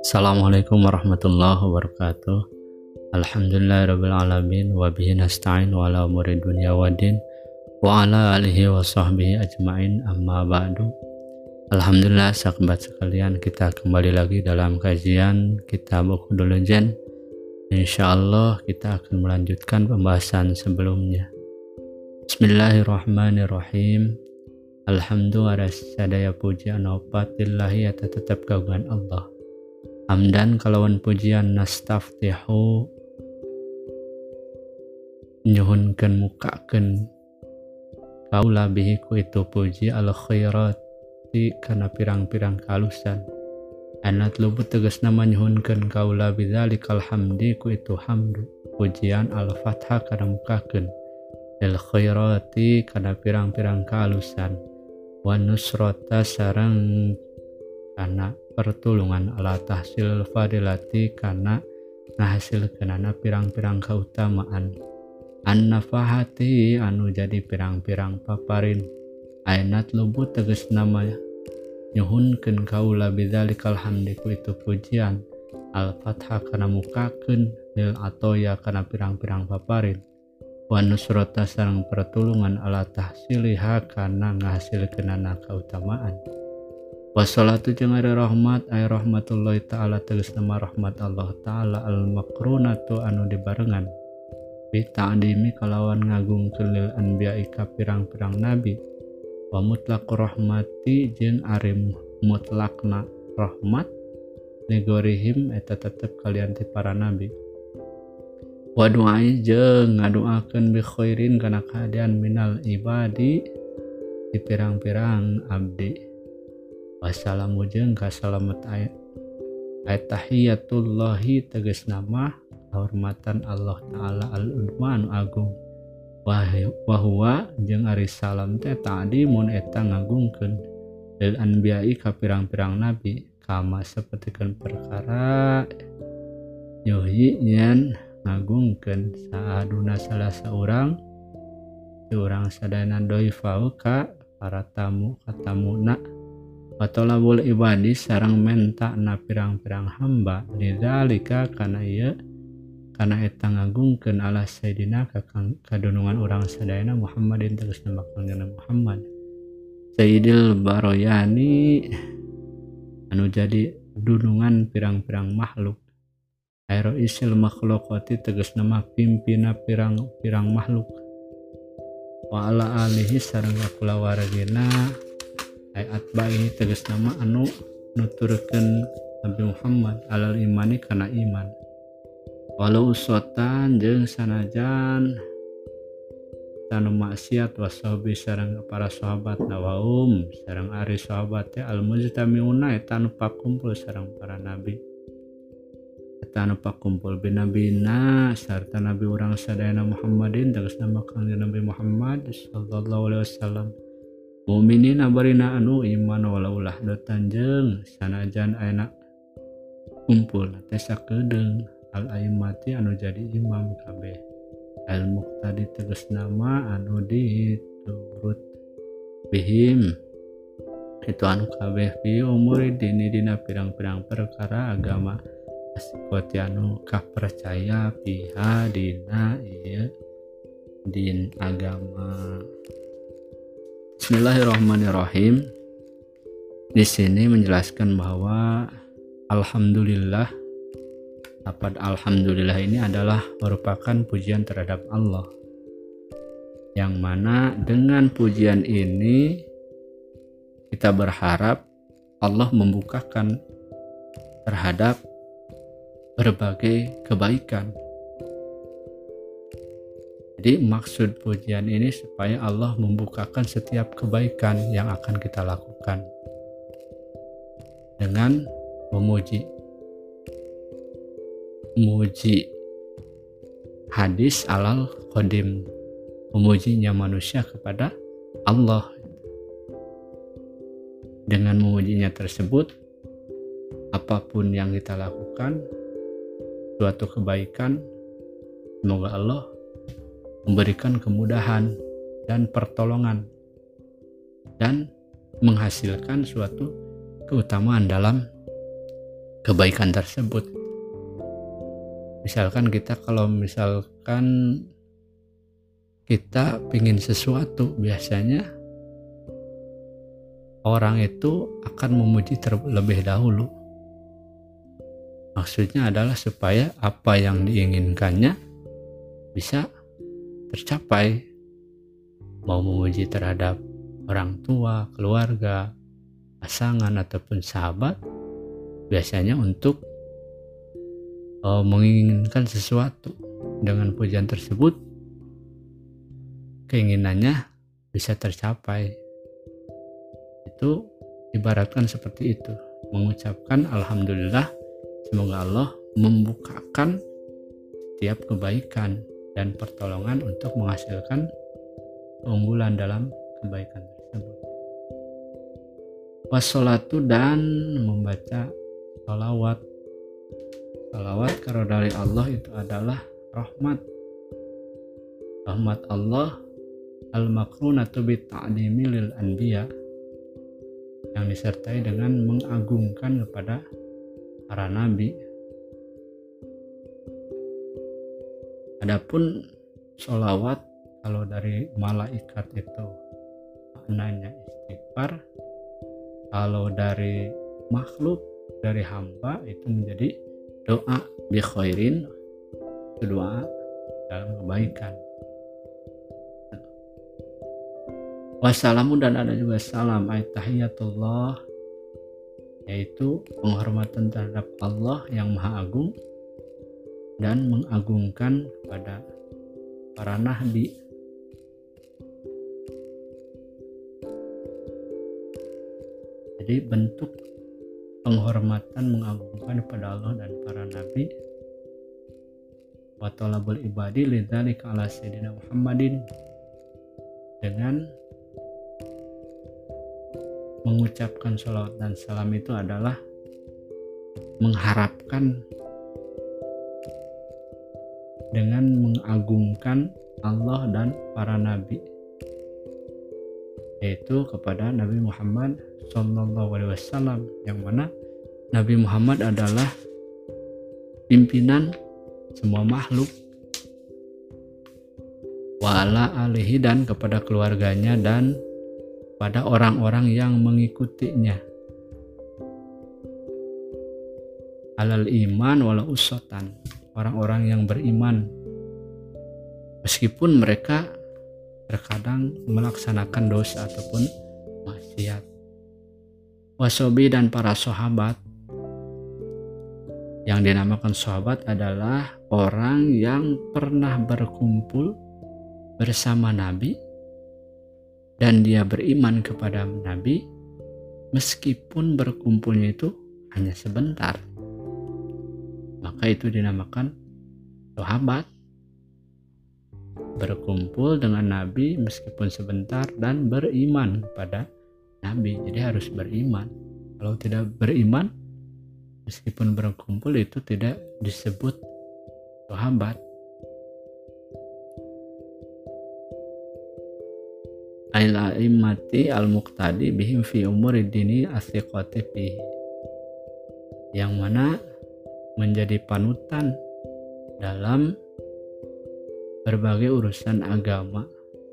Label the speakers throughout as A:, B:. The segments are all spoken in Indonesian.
A: Assalamualaikum warahmatullahi wabarakatuh. Alhamdulillahirrabbilalamin Wabihi nasta'in wa ala umuri dunia wa din Wa ala alihi wa sahbihi ajma'in. Amma ba'du. Alhamdulillah sahabat sekalian kita kembali lagi dalam kajian kitab Ukhdul Jen Insya Allah kita akan melanjutkan pembahasan sebelumnya. Bismillahirrahmanirrahim Alhamdulillah sadaya puji anopatillahi atau tetap kagungan Allah. Hamdan kalawan pujian nastaftihu. Nyuhunkan mukakan. Kaula bihi ku itu puji al khairati karena pirang-pirang kalusan. Anat lubut tegas nama nyuhunkan. Kaula bidzalik alhamdi ku itu hamdu. Pujian al fathah karena mukakan. Al khairati karena pirang-pirang kalusan wa nusrata sarang karena pertulungan ala tahsil fadilati karena ngahasil kenana pirang-pirang keutamaan. An nafahati anu jadi pirang-pirang paparin. Ainat lubut tegas nama nyuhunkeun kaula bidzalikal hamdiku itu pujian. Al fathah kana mukakeun lil atoya kana pirang-pirang paparin wa nusrata sareng pertulungan ala tahsiliha kana ngahasilkeunana keutamaan Wassalatu jeung ada rahmat ay rahmatullahi taala tegas nama rahmat Allah taala al makrunatu anu dibarengan. Bi ta'dimi kalawan ngagung kelil anbiya ika pirang-pirang nabi. Wa mutlaq rahmati jeung arim mutlakna rahmat. Negorihim eta tetep kalian ti para nabi Waduai jeng ngaduakan bikhoirin karena keadaan minal ibadi di pirang-pirang abdi. Wassalamu jeng kasalamat ayat ayat tahiyatullahi tegas nama kehormatan Allah Ta'ala al-Udman Agung. Wahwa jeng ari salam teh tadi mun eta ngagungkeun lil anbiya'i ka pirang-pirang nabi. Kama sapertikeun perkara yuhi nyen ngagungken saatuna salah seorang orang sadana doifauka para tamu katamunak ataulah boleh ibadi sarang menta na pirang-pirang hamba. Didalika karena ia karena eta ngagungken Allah Sayyidina kakang kadunungan orang sadayana Muhammadin terus nama Muhammad. Sayyidil Baroyani anu jadi dunungan pirang-pirang makhluk. Aero isil makhlukati tegas nama pimpina pirang-pirang makhluk. Waala alihi sarang kulawargina ayat bayi tegas nama anu nuturkan Nabi Muhammad alal imani karena iman. Walau usotan jeng sanajan tanu maksiat wasobi sarang para sahabat nawaum sarang ari sahabatnya al mujtamiuna tanu pakumpul sarang para nabi. anu pakumpul binabina sarta nabi orang sadayana Muhammadin tegas nama kanjeng Nabi Muhammad sallallahu alaihi wasallam. Mu'minin abarina anu iman walaulah dotanjeng sanajan enak kumpul tesa kedeng al aimati anu jadi imam kabeh. Al muqtadi tegas nama anu diturut bihim. Itu anu kabeh fi umuri dini dina pirang-pirang perkara agama. hmm. Anu kah percaya piha dina iya din agama Bismillahirrahmanirrahim. Di sini menjelaskan bahwa alhamdulillah dapat alhamdulillah ini adalah merupakan pujian terhadap Allah. Yang mana dengan pujian ini kita berharap Allah membukakan terhadap berbagai kebaikan. Jadi maksud pujian ini supaya Allah membukakan setiap kebaikan yang akan kita lakukan. Dengan memuji. Memuji hadis alal kodim memujinya manusia kepada Allah. Dengan memujinya tersebut apa pun yang kita lakukan suatu kebaikan semoga Allah memberikan kemudahan dan pertolongan dan menghasilkan suatu keutamaan dalam kebaikan tersebut. Misalkan kita kalau misalkan kita ingin sesuatu biasanya orang itu akan memuji terlebih dahulu. Maksudnya adalah supaya apa yang diinginkannya bisa tercapai. Mau memuji terhadap orang tua, keluarga, pasangan ataupun sahabat biasanya untuk uh, menginginkan sesuatu. Dengan pujian tersebut keinginannya bisa tercapai. Itu ibaratkan seperti itu. Mengucapkan alhamdulillah semoga Allah membukakan setiap kebaikan dan pertolongan untuk menghasilkan keunggulan dalam kebaikan tersebut. Wassalatu dan membaca salawat. Salawat karena dari Allah itu adalah rahmat. Rahmat Allah al-makrunatu bita'dimi lil anbiya yang disertai dengan mengagungkan kepada para nabi. Adapun sholawat kalau dari malaikat itu maknanya istighfar kalau dari makhluk dari hamba itu menjadi doa bi khairin doa dalam kebaikan. Wassalamu dan ada juga salam ayat tahiyatullah yaitu penghormatan terhadap Allah yang maha agung dan mengagungkan kepada para nabi. Jadi bentuk penghormatan mengagungkan kepada Allah dan para nabi. Wa talabul ibadi lidzalika ala sayyidina Muhammadin. Dengan mengucapkan sholawat dan salam itu adalah mengharapkan dengan mengagungkan Allah dan para nabi yaitu kepada Nabi Muhammad Wasallam yang mana Nabi Muhammad adalah pimpinan semua makhluk. Wala alihi dan kepada keluarganya dan pada orang-orang yang mengikutinya. Alal iman wala usotan orang-orang yang beriman. Meskipun mereka terkadang melaksanakan dosa ataupun maksiat. Wasobi dan para sahabat. Yang dinamakan sahabat adalah orang yang pernah berkumpul bersama Nabi dan dia beriman kepada Nabi meskipun berkumpulnya itu hanya sebentar. Maka itu dinamakan sahabat berkumpul dengan Nabi meskipun sebentar dan beriman kepada Nabi. Jadi harus beriman. Kalau tidak beriman meskipun berkumpul itu tidak disebut sahabat al-a'immati al-muqtadi bihim fi umuri dini asyiqati fihi yang mana menjadi panutan dalam berbagai urusan agama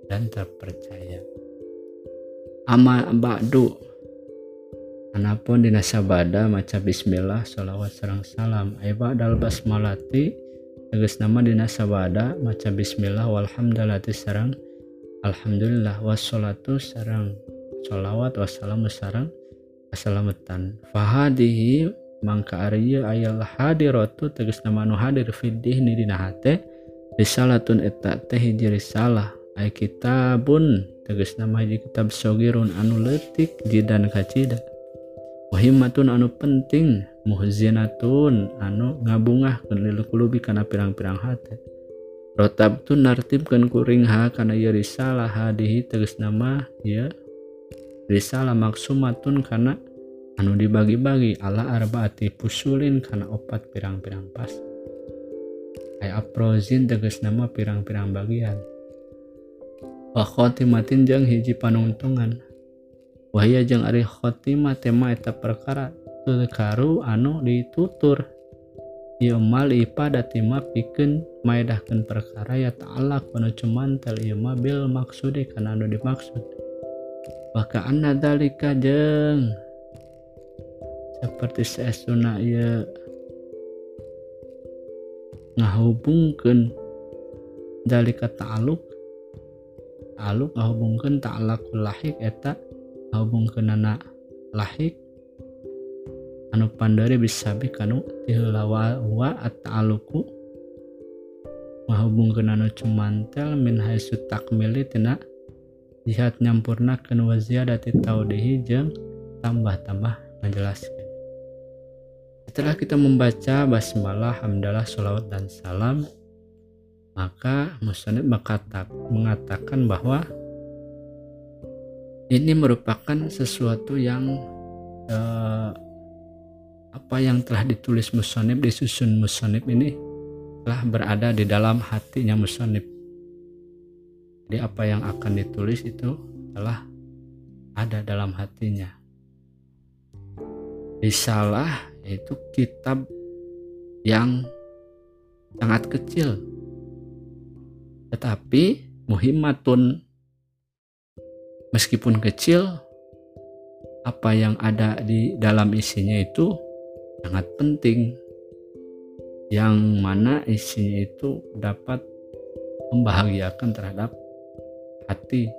A: dan terpercaya. Ama ba'du. Anapun dina sabada maca bismillah salawat serang salam. Aiba dal basmalati tegas nama dina sabada maca bismillah walhamdulillati sarang Alhamdulillah wassalatu sarang sholawat wassalamu sarang assalamatan fahadihi mangka ariya ayal hadiratu tegas nama nu hadir fiddih ni dina hate risalatun eta teh hiji risalah. Ay kitabun tegas nama hiji kitab sogirun anu letik jidan kacida wahimmatun anu penting muhzinatun anu ngabungah kelilu kulubi kana pirang-pirang hate. rotab tu nartibkan kuring ha karena ya risalah hadihi tegas nama ya. Risalah maksumatun karena anu dibagi-bagi ala arbaati pusulin karena opat pirang-pirang pas. Ay aprozin tegas nama pirang-pirang bagian. Wa khotimatin jang hiji panungtungan wahia jang ari khotimah tema eta perkara tulkaru anu ditutur. Ieu mal ipadati ma pikeun maedahkeun perkara ya ta'ala anu cumantel ieu ma bil maksude kana anu dimaksud. Maka anna dalika jeung seperti seesuna ieu ngahubungkeun dalika ta'aluk ta'aluk ngahubungkeun ta'alakul lahik eta ngahubungkeun anak lahik anu pandari bisa kanu tilawa wa at-ta'aluku mahubungkeun anu cumantel min haitsu takmili tina jihad nyampurnakeun wa ziyadati taudihi jeung tambah-tambah menjelaskan setelah kita membaca basmalah hamdalah sholawat dan salam maka musonib mengatakan bahwa ini merupakan sesuatu yang eh, apa yang telah ditulis musonib disusun musonib ini telah berada di dalam hatinya musonib. Jadi apa yang akan ditulis itu telah ada dalam hatinya. Risalah yaitu kitab yang sangat kecil. Tetapi muhimmatun. Meskipun kecil apa yang ada di dalam isinya itu sangat penting yang mana isinya itu dapat membahagiakan terhadap hati.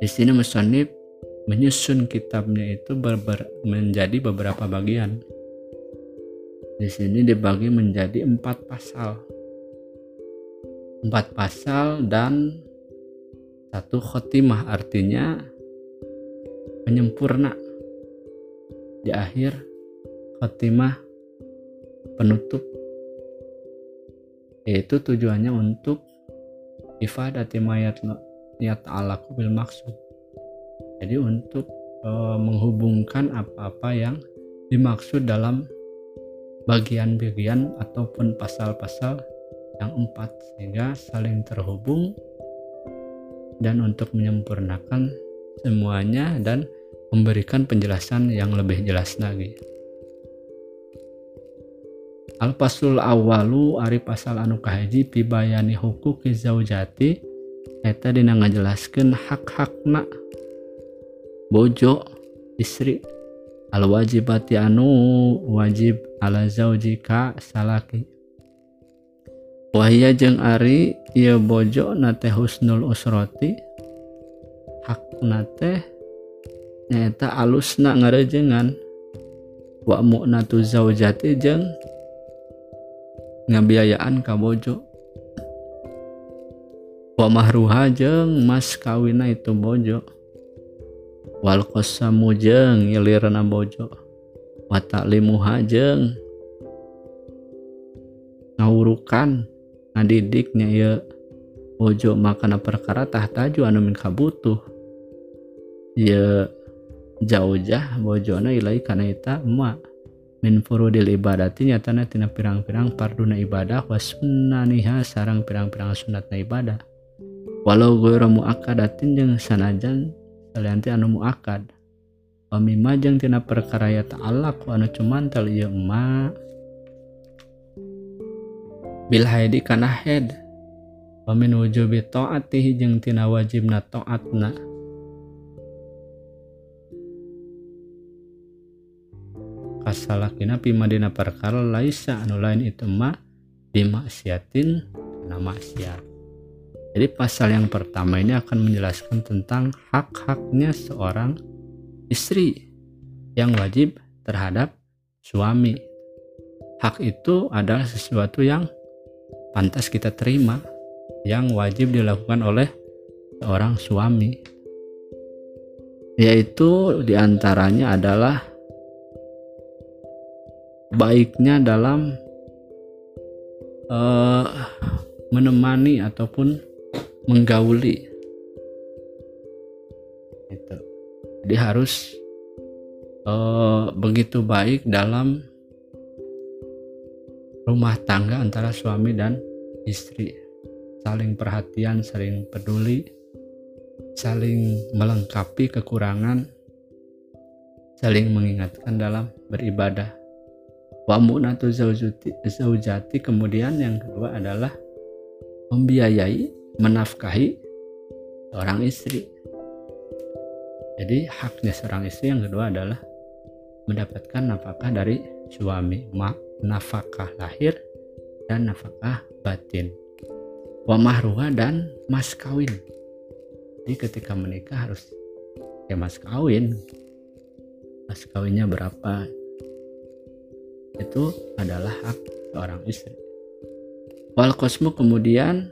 A: Di sini Musonib menyusun kitabnya itu ber -ber menjadi beberapa bagian. Di sini dibagi menjadi empat pasal. Empat pasal dan satu khotimah artinya penyempurna di akhir khotimah penutup yaitu tujuannya untuk ifadati mayat niat ala bil maksud jadi untuk e, menghubungkan apa-apa yang dimaksud dalam bagian-bagian ataupun pasal-pasal yang empat sehingga saling terhubung dan untuk menyempurnakan semuanya dan memberikan penjelasan yang lebih jelas lagi. Al-pasul awalu Ari pasal anu kahaji pibayani hukuki zaujati eta dina ngajelaskeun hak-hakna bojo istri. Al wajibati anu wajib ala zaujika salaki. Wahia jeung ari ieu bojo nate husnul usrati hak nate nyata alusna ngarejengan. Wa mu'natu zaujati jeung ngabiayaan ka bojo. Wa mahruha jeung mas kawina itu bojo. Wal qasamu jeung ilirna bojo. Wa ta'limuha jeung ngawurukan ngadidiknya ya. Bojo makana perkara tahtaju anu min kabutuh. Ya jauh-jah bojona ilai kana ita emak min furudil ibadati nyatana tina pirang-pirang parduna ibadah wa sunnaniha sarang pirang-pirang sunatna ibadah. Walau ghairu muakadatin jeung sanajan salianti anu muakad wa mimma jeung tina perkara ya ta'allaq anu cumantel ieu ma. Bil haidi kana head. Wa min wujubi ta'atihi jeung tina wajibna ta'atna kasalakina pimadina perkara laisa anu lain itu ma bimaksiatin karena maksiat. Jadi pasal yang pertama ini akan menjelaskan tentang hak-haknya seorang istri yang wajib terhadap suami. Hak itu adalah sesuatu yang pantas kita terima yang wajib dilakukan oleh seorang suami. Yaitu di antaranya adalah baiknya dalam uh, menemani ataupun menggauli. Itu. Jadi harus uh, begitu baik dalam rumah tangga antara suami dan istri. Saling perhatian saling peduli saling melengkapi kekurangan saling mengingatkan dalam beribadah wa mu'natu zaujati. Kemudian yang kedua adalah membiayai menafkahi seorang istri. Jadi haknya seorang istri yang kedua adalah mendapatkan nafkah dari suami. Ma nafkah lahir dan nafkah batin. Wa mahruha dan mas kawin. Jadi ketika menikah harus ya mas kawin. Mas kawinnya berapa itu adalah hak seorang istri. Wal kosmo kemudian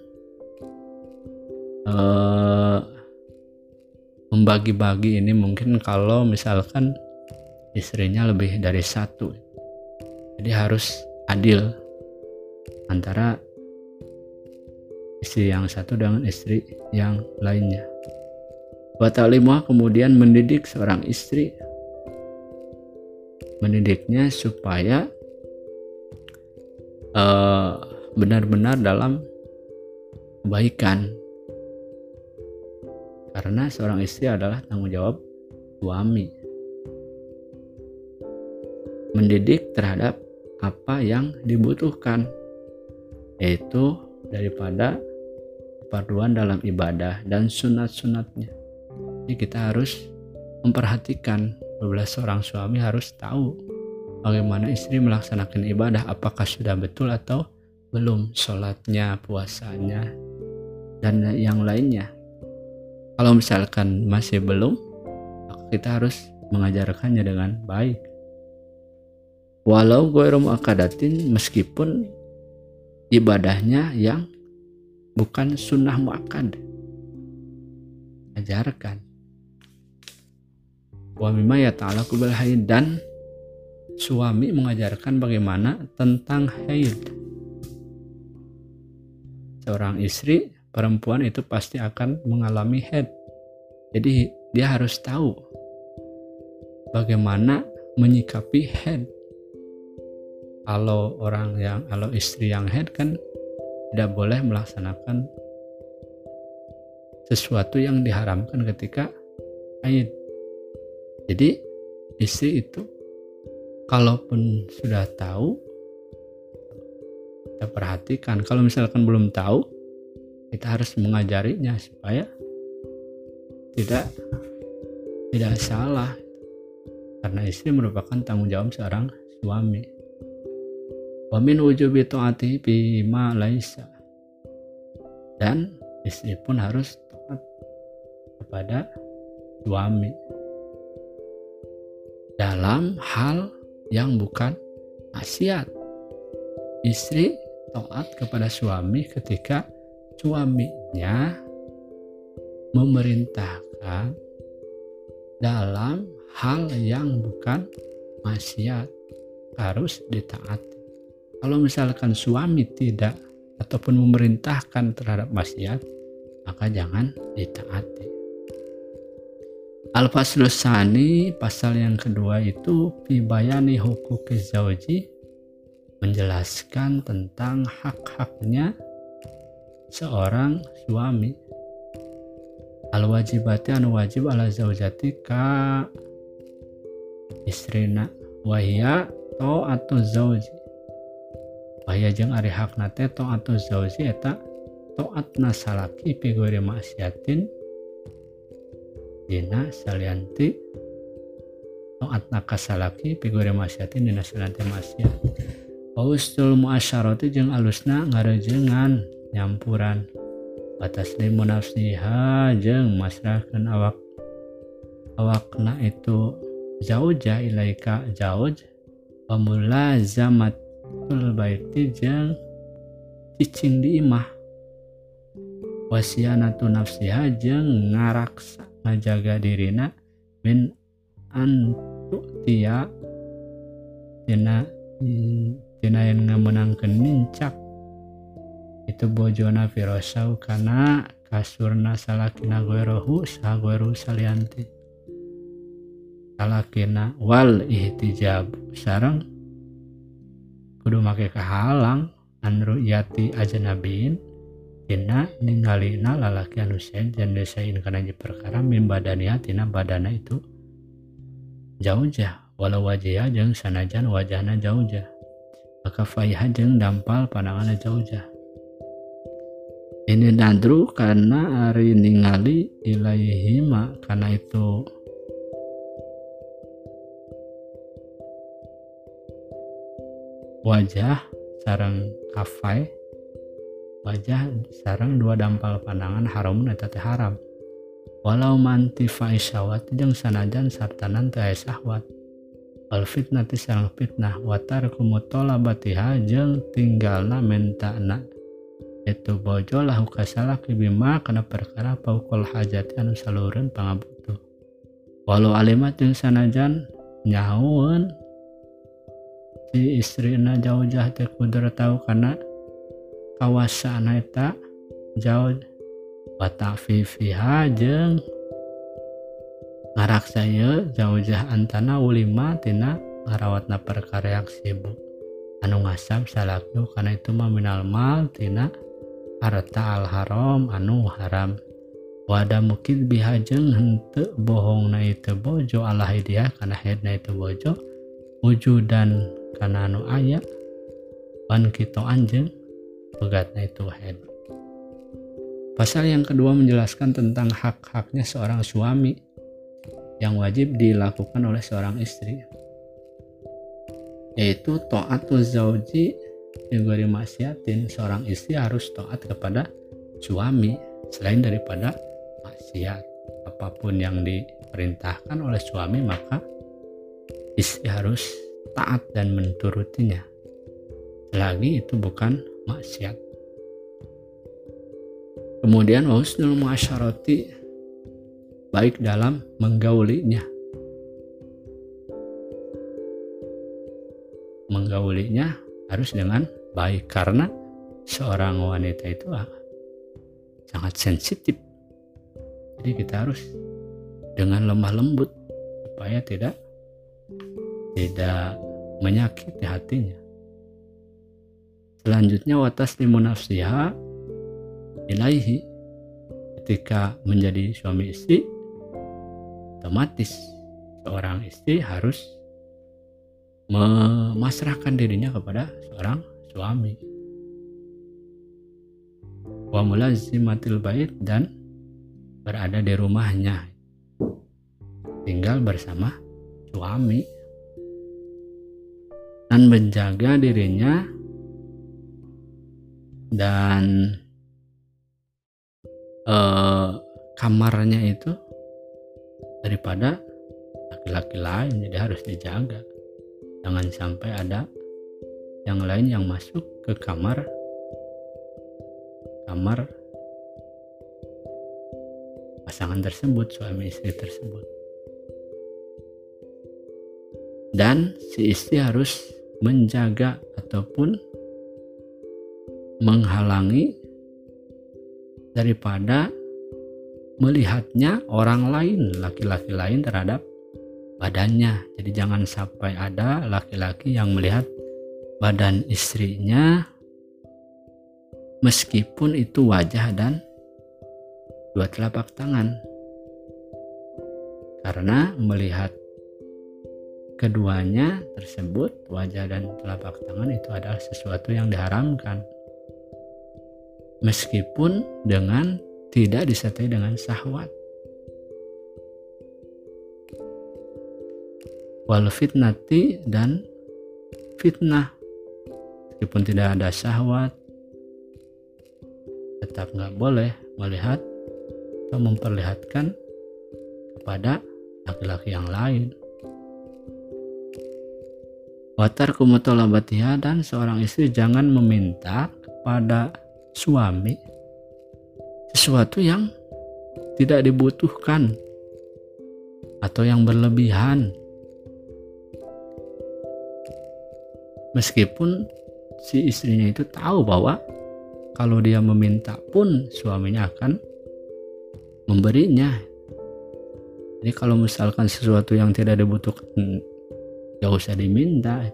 A: eh, membagi-bagi ini mungkin kalau misalkan istrinya lebih dari satu. Jadi harus adil antara istri yang satu dengan istri yang lainnya. Watalimah kemudian mendidik seorang istri mendidiknya supaya eh, benar-benar uh, dalam kebaikan. Karena seorang istri adalah tanggung jawab suami. Mendidik terhadap apa yang dibutuhkan yaitu daripada keperluan dalam ibadah dan sunat-sunatnya. Jadi kita harus memperhatikan beberapa seorang suami harus tahu bagaimana istri melaksanakan ibadah apakah sudah betul atau belum sholatnya puasanya dan yang lainnya. Kalau misalkan masih belum kita harus mengajarkannya dengan baik. Walau gue akadatin meskipun ibadahnya yang bukan sunnah muakkad. Ajarkan haid dan suami mengajarkan bagaimana tentang haid. Seorang istri perempuan itu pasti akan mengalami haid. Jadi dia harus tahu bagaimana menyikapi haid. Kalau orang yang kalau istri yang haid kan tidak boleh melaksanakan sesuatu yang diharamkan ketika haid jadi istri itu kalaupun sudah tahu kita perhatikan. Kalau misalkan belum tahu kita harus mengajarinya supaya tidak tidak salah. Karena istri merupakan tanggung jawab seorang suami. Wa min wujubi taati bima laisa. Dan istri pun harus taat kepada suami dalam hal yang bukan maksiat. Istri taat kepada suami ketika suaminya memerintahkan dalam hal yang bukan maksiat harus ditaati. Kalau misalkan suami tidak ataupun memerintahkan terhadap maksiat, maka jangan ditaati. Al-Faslus pasal yang kedua itu Fibayani hukuk zauji menjelaskan tentang hak-haknya seorang suami. Al-wajibati anu wajib ala zaujati ka istrina wahia to atau zauji wahia jeng ari hak nate to atau zauji eta to'atna salaki pigore maksiatin dina salianti taat nakasalaki pigore masyatin dina salianti masyat Paustul muasyarati jeung alusna ngarejengan nyampuran. Batas limu nafsiha jeung masrahkan awak. Awakna itu zauja ilaika zauj. Pamula zamatul baiti jeung cicing di imah. Wasianatu nafsiha jeung ngaraksa ngajaga dirina min antutia tina tina yang ngamenangkeun mincak. Itu bojona firosau karena kasurna salakina guerohu sagueru salianti. Salakina wal ihtijab sarang kudu make kahalang anru yati ajnabin tina ninggalina lalaki anu sain dan desain kana perkara min badania tina badana itu jauh jah walau wajah jeung sanajan wajahna jauh jah maka faiha jeung dampal pandanganna jauh jah ini nadru karena hari ningali ilaihi karena itu wajah sarang kafai wajah sarang dua dampal pandangan haram eta teh haram. Walau manti syahwat jeung sanajan sartanan teh syahwat wal fitnati sarang fitnah watar kumutola batiha jeung tinggalna mentana. Itu bojo lahu kasalaki bima kana perkara paukul hajat anu salureun pangabutuh. Walau alimat jeung sanajan nyahueun si istrina jauh jah teh kudu tahu karena kawasan eta jauh. Watak Viviha jeng ngarak saya jauhjah antana ulima tina ngarawatna perkaryak sibuk. Anu ngasab salaknu karena itu maminal mal tina harta al-haram anu haram. Wada mungkin bihajeng hente bohong na itu bojo Allah dia karena head na itu bojo. Wujud dan karena anu ayah wan kita anjeng pegatnya itu head. Pasal yang kedua menjelaskan tentang hak-haknya seorang suami yang wajib dilakukan oleh seorang istri yaitu to'atu zauji juga maksiatin seorang istri harus taat kepada suami selain daripada maksiat. Apa pun yang diperintahkan oleh suami maka istri harus taat dan menturutinya. Selagi itu bukan maksiat. Kemudian husnul muasyarati baik dalam menggaulinya. Menggaulinya harus dengan baik karena seorang wanita itu sangat sensitif. Jadi kita harus dengan lemah lembut supaya tidak tidak menyakiti hatinya. Selanjutnya watas limunafsiha ilaihi. Ketika menjadi suami istri otomatis seorang istri harus memasrahkan dirinya kepada seorang suami. Wa mulazimatil bait dan berada di rumahnya. Tinggal bersama suami. Dan menjaga dirinya dan eh, kamarnya itu daripada laki-laki lain jadi harus dijaga. Jangan sampai ada yang lain yang masuk ke kamar kamar pasangan tersebut suami istri tersebut. Dan si istri harus menjaga ataupun menghalangi daripada melihatnya orang lain, laki-laki lain terhadap badannya. Jadi jangan sampai ada laki-laki yang melihat badan istrinya meskipun itu wajah dan dua telapak tangan. Karena melihat keduanya tersebut, wajah dan telapak tangan itu adalah sesuatu yang diharamkan meskipun dengan tidak disertai dengan syahwat. Wal fitnati dan fitnah meskipun tidak ada syahwat tetap nggak boleh melihat atau memperlihatkan kepada laki-laki yang lain. Watar kumutolabatiha dan seorang istri jangan meminta kepada suami sesuatu yang tidak dibutuhkan atau yang berlebihan. Meskipun si istrinya itu tahu bahwa kalau dia meminta pun suaminya akan memberinya. Jadi kalau misalkan sesuatu yang tidak dibutuhkan gak usah diminta.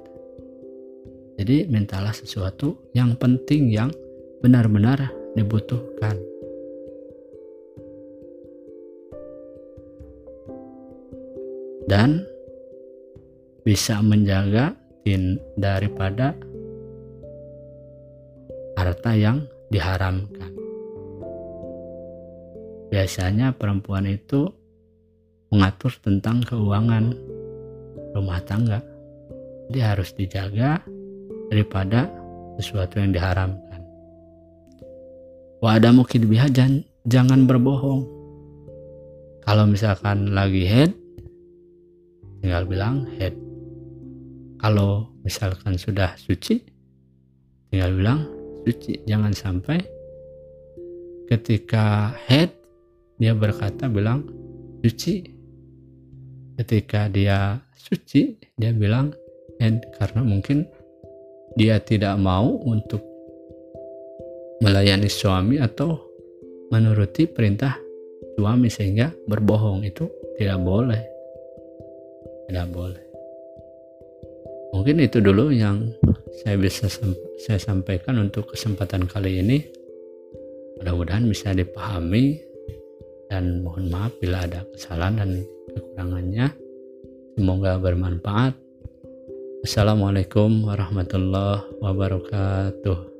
A: Jadi mintalah sesuatu yang penting yang benar-benar dibutuhkan. Dan bisa menjaga daripada harta yang diharamkan. Biasanya perempuan itu mengatur tentang keuangan rumah tangga. Dia harus dijaga daripada sesuatu yang diharamkan. Wa ada mungkin bihajan, jangan berbohong. Kalau misalkan lagi head, tinggal bilang head. Kalau misalkan sudah suci, tinggal bilang suci. Jangan sampai ketika head dia berkata bilang suci. Ketika dia suci, dia bilang head karena mungkin dia tidak mau untuk melayani suami atau menuruti perintah suami sehingga berbohong itu tidak boleh. Tidak boleh. Mungkin itu dulu yang saya bisa saya sampaikan untuk kesempatan kali ini. Mudah-mudahan bisa dipahami dan mohon maaf bila ada kesalahan dan kekurangannya. Semoga bermanfaat. Assalamualaikum warahmatullahi wabarakatuh